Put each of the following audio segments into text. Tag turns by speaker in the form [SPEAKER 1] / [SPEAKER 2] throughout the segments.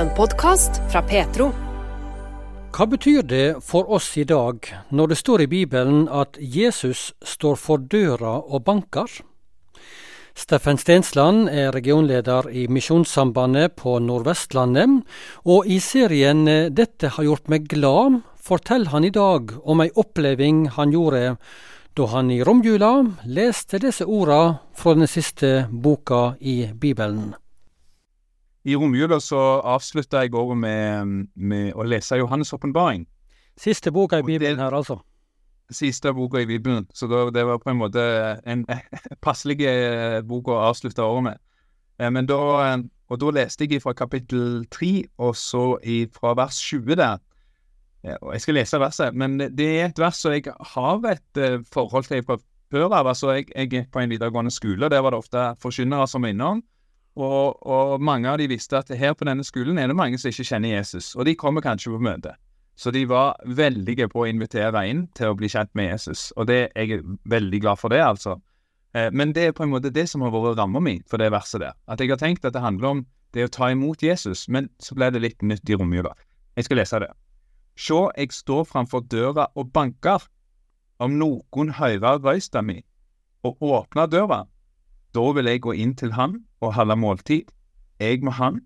[SPEAKER 1] En podkast fra Petro.
[SPEAKER 2] Hva betyr det for oss i dag når det står i Bibelen at Jesus står for døra og banker? Steffen Stensland er regionleder i Misjonssambandet på Nordvestlandet, og i serien 'Dette har gjort meg glad' forteller han i dag om ei oppleving han gjorde da han i romjula leste disse orda fra den siste boka i Bibelen.
[SPEAKER 3] I romjula så avslutta jeg året med, med å lese Johannes' åpenbaring.
[SPEAKER 2] Siste boka i
[SPEAKER 3] det-
[SPEAKER 2] Bibelen her, altså.
[SPEAKER 3] Siste boka i Bibelen. Så da, det var på en måte en passelig eh, bok å avslutte året med. Eh, Men da, eh, og da leste jeg fra kapittel 3, og så fra vers 20 der. Og Jeg skal lese verset, men det er et vers som jeg har et forhold til fra før av. Altså, jeg, jeg gikk på en videregående skole, og der var det ofte forkynnere som var innom. Og, og mange av de visste at her på denne skolen er det mange som ikke kjenner Jesus, og de kommer kanskje på møte. Så de var veldige på å invitere inn til å bli kjent med Jesus, og det jeg er veldig glad for det, altså. Eh, Men det er på en måte det som har vært ramma mi for det verset der. At jeg har tenkt at det handler om det å ta imot Jesus, men så ble det litt nytt i romjula. Jeg skal lese det. Sjå, jeg står framfor døra og banker. Om noen høyrer røysta mi og åpner døra, da vil jeg gå inn til han og holde måltid. Jeg med han,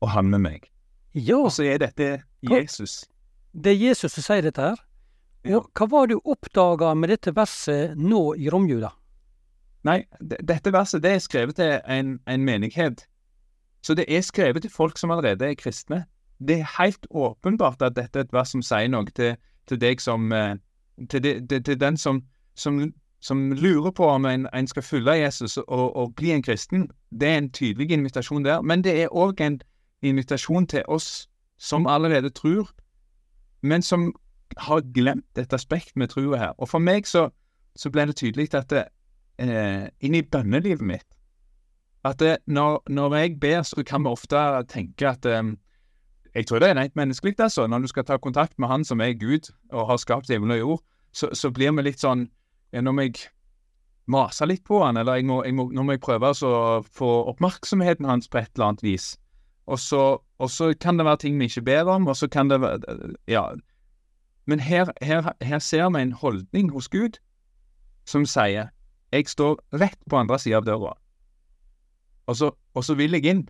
[SPEAKER 3] og han med meg.
[SPEAKER 2] Ja,
[SPEAKER 3] Og så er dette Jesus.
[SPEAKER 2] det er Jesus som sier dette her.
[SPEAKER 3] Ja.
[SPEAKER 2] Hva var det du oppdaga med dette verset nå i romjula?
[SPEAKER 3] Nei, dette verset det er skrevet til en, en menighet. Så det er skrevet til folk som allerede er kristne. Det er helt åpenbart at dette er et vers som sier noe til, til deg som eh, Til, de, til, til den som, som, som lurer på om en, en skal følge Jesus og, og bli en kristen. Det er en tydelig invitasjon der. Men det er òg en invitasjon til oss som allerede tror, men som har glemt et aspekt med trua her. Og for meg så, så ble det tydelig at det, eh, inn i bønnelivet mitt. At det, når, når jeg ber, så kan vi ofte tenke at eh, Jeg tror det er rent menneskelig, altså. Når du skal ta kontakt med Han som er Gud og har skapt himmel og jord, så, så blir vi litt sånn ja, Nå må jeg maser litt på han, eller jeg må, jeg må, nå må jeg prøve å få oppmerksomheten hans på et eller annet vis. Og så kan det være ting vi ikke ber om, og så kan det være Ja. Men her, her, her ser vi en holdning hos Gud som sier jeg står rett på andre sida av døra, og så, og så vil jeg inn.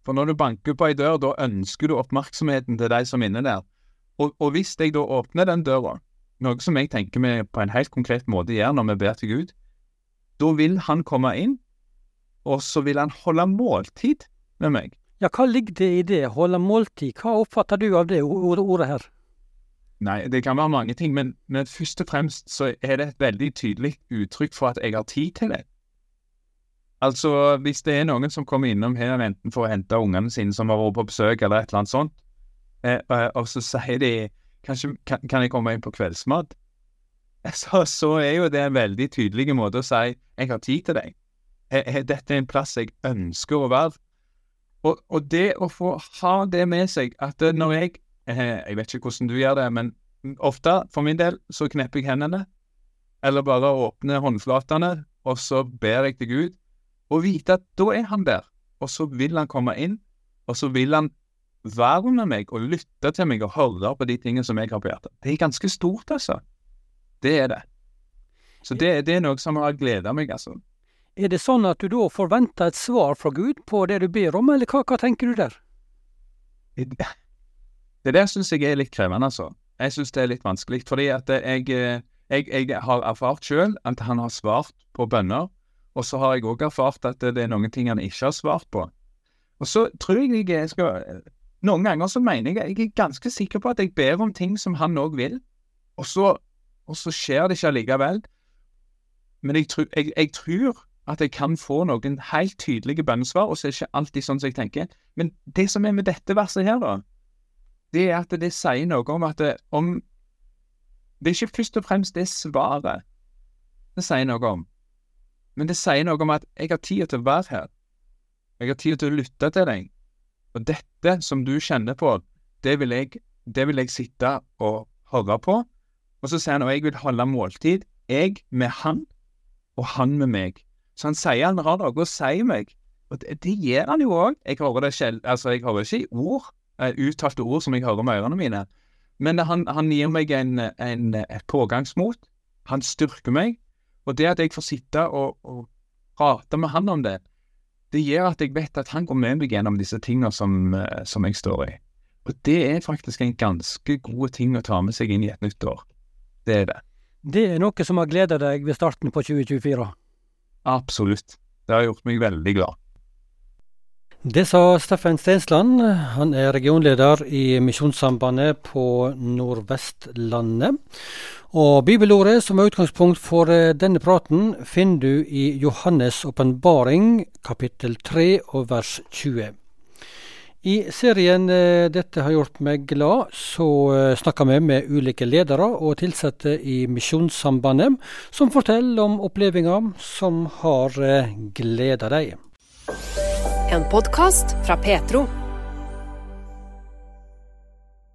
[SPEAKER 3] For når du banker på ei dør, da ønsker du oppmerksomheten til de som er inne der. Og, og hvis jeg da åpner den døra, noe som jeg tenker vi på en helt konkret måte gjør når vi ber til Gud, da vil han komme inn, og så vil han holde måltid med meg.
[SPEAKER 2] Ja, hva ligger det i det, holde måltid? Hva oppfatter du av det ordet, ordet her?
[SPEAKER 3] Nei, det kan være mange ting, men, men først og fremst så er det et veldig tydelig uttrykk for at jeg har tid til det. Altså, hvis det er noen som kommer innom her enten for å hente ungene sine som har vært på besøk, eller et eller annet sånt, eh, eh, og så sier de kanskje kan, kan jeg komme inn på kveldsmat, så, så er jo det en veldig tydelig måte å si jeg har tid til deg. Dette er en plass jeg ønsker å være. Og, og det å få ha det med seg, at når jeg Eh, Jeg vet ikke hvordan du gjør det, men ofte, for min del, så knepper jeg hendene. Eller bare åpner håndflatene, og så ber jeg til Gud. Og vite at da er han der. Og så vil han komme inn, og så vil han være med meg og lytte til meg og høre på de tingene som jeg har på hjertet. Det er ganske stort, altså. Det er det. Så det, det er noe som har gleda meg, altså.
[SPEAKER 2] Er det sånn at du da forventer et svar fra Gud på det du ber om, eller hva, hva tenker du der?
[SPEAKER 3] Det der syns jeg er litt krevende, altså. Jeg syns det er litt vanskelig, fordi at jeg, jeg, jeg har erfart sjøl at han har svart på bønner, og så har jeg òg erfart at det er noen ting han ikke har svart på. Og så tror jeg jeg skal Noen ganger så mener jeg jeg er ganske sikker på at jeg ber om ting som han òg vil, og så, og så skjer det ikke allikevel. Men jeg, jeg, jeg tror at jeg kan få noen helt tydelige bønnesvar, og så er det ikke alltid sånn som jeg tenker. Men det som er med dette verset her, da, det er at det sier noe om at det, om Det er ikke først og fremst det svaret det sier noe om, men det sier noe om at jeg har tid til å være her. Jeg har tid til å lytte til deg. Og dette som du kjenner på, det vil jeg, det vil jeg sitte og høre på. Og så sier han at jeg vil holde måltid, jeg med han, og han med meg. Så han sier han har noe å si meg. Og det, det gjør han jo òg. Jeg hører det selv, altså jeg hører ikke i ord, eh, uttalte ord som jeg hører med ørene mine. Men han, han gir meg en, en, et pågangsmot. Han styrker meg. Og det at jeg får sitte og, og prate med han om det, det gjør at jeg vet at han går med meg gjennom disse tingene som, eh, som jeg står i. Og det er faktisk en ganske god ting å ta med seg inn i et nytt år. Det er det.
[SPEAKER 2] Det er noe som har gleda deg ved starten på 2024?
[SPEAKER 3] Absolutt. Det har gjort meg veldig glad.
[SPEAKER 2] Det sa Steffen Stensland. Han er regionleder i Misjonssambandet på Nordvestlandet. Og bibelordet som er utgangspunkt for eh, denne praten, finner du i Johannes' åpenbaring, kapittel 3 og vers 20. I serien eh, 'Dette har gjort meg glad' så eh, snakker vi med ulike ledere og ansatte i Misjonssambandet, som forteller om opplevelser som har gleda dem.
[SPEAKER 1] En podkast fra Petro.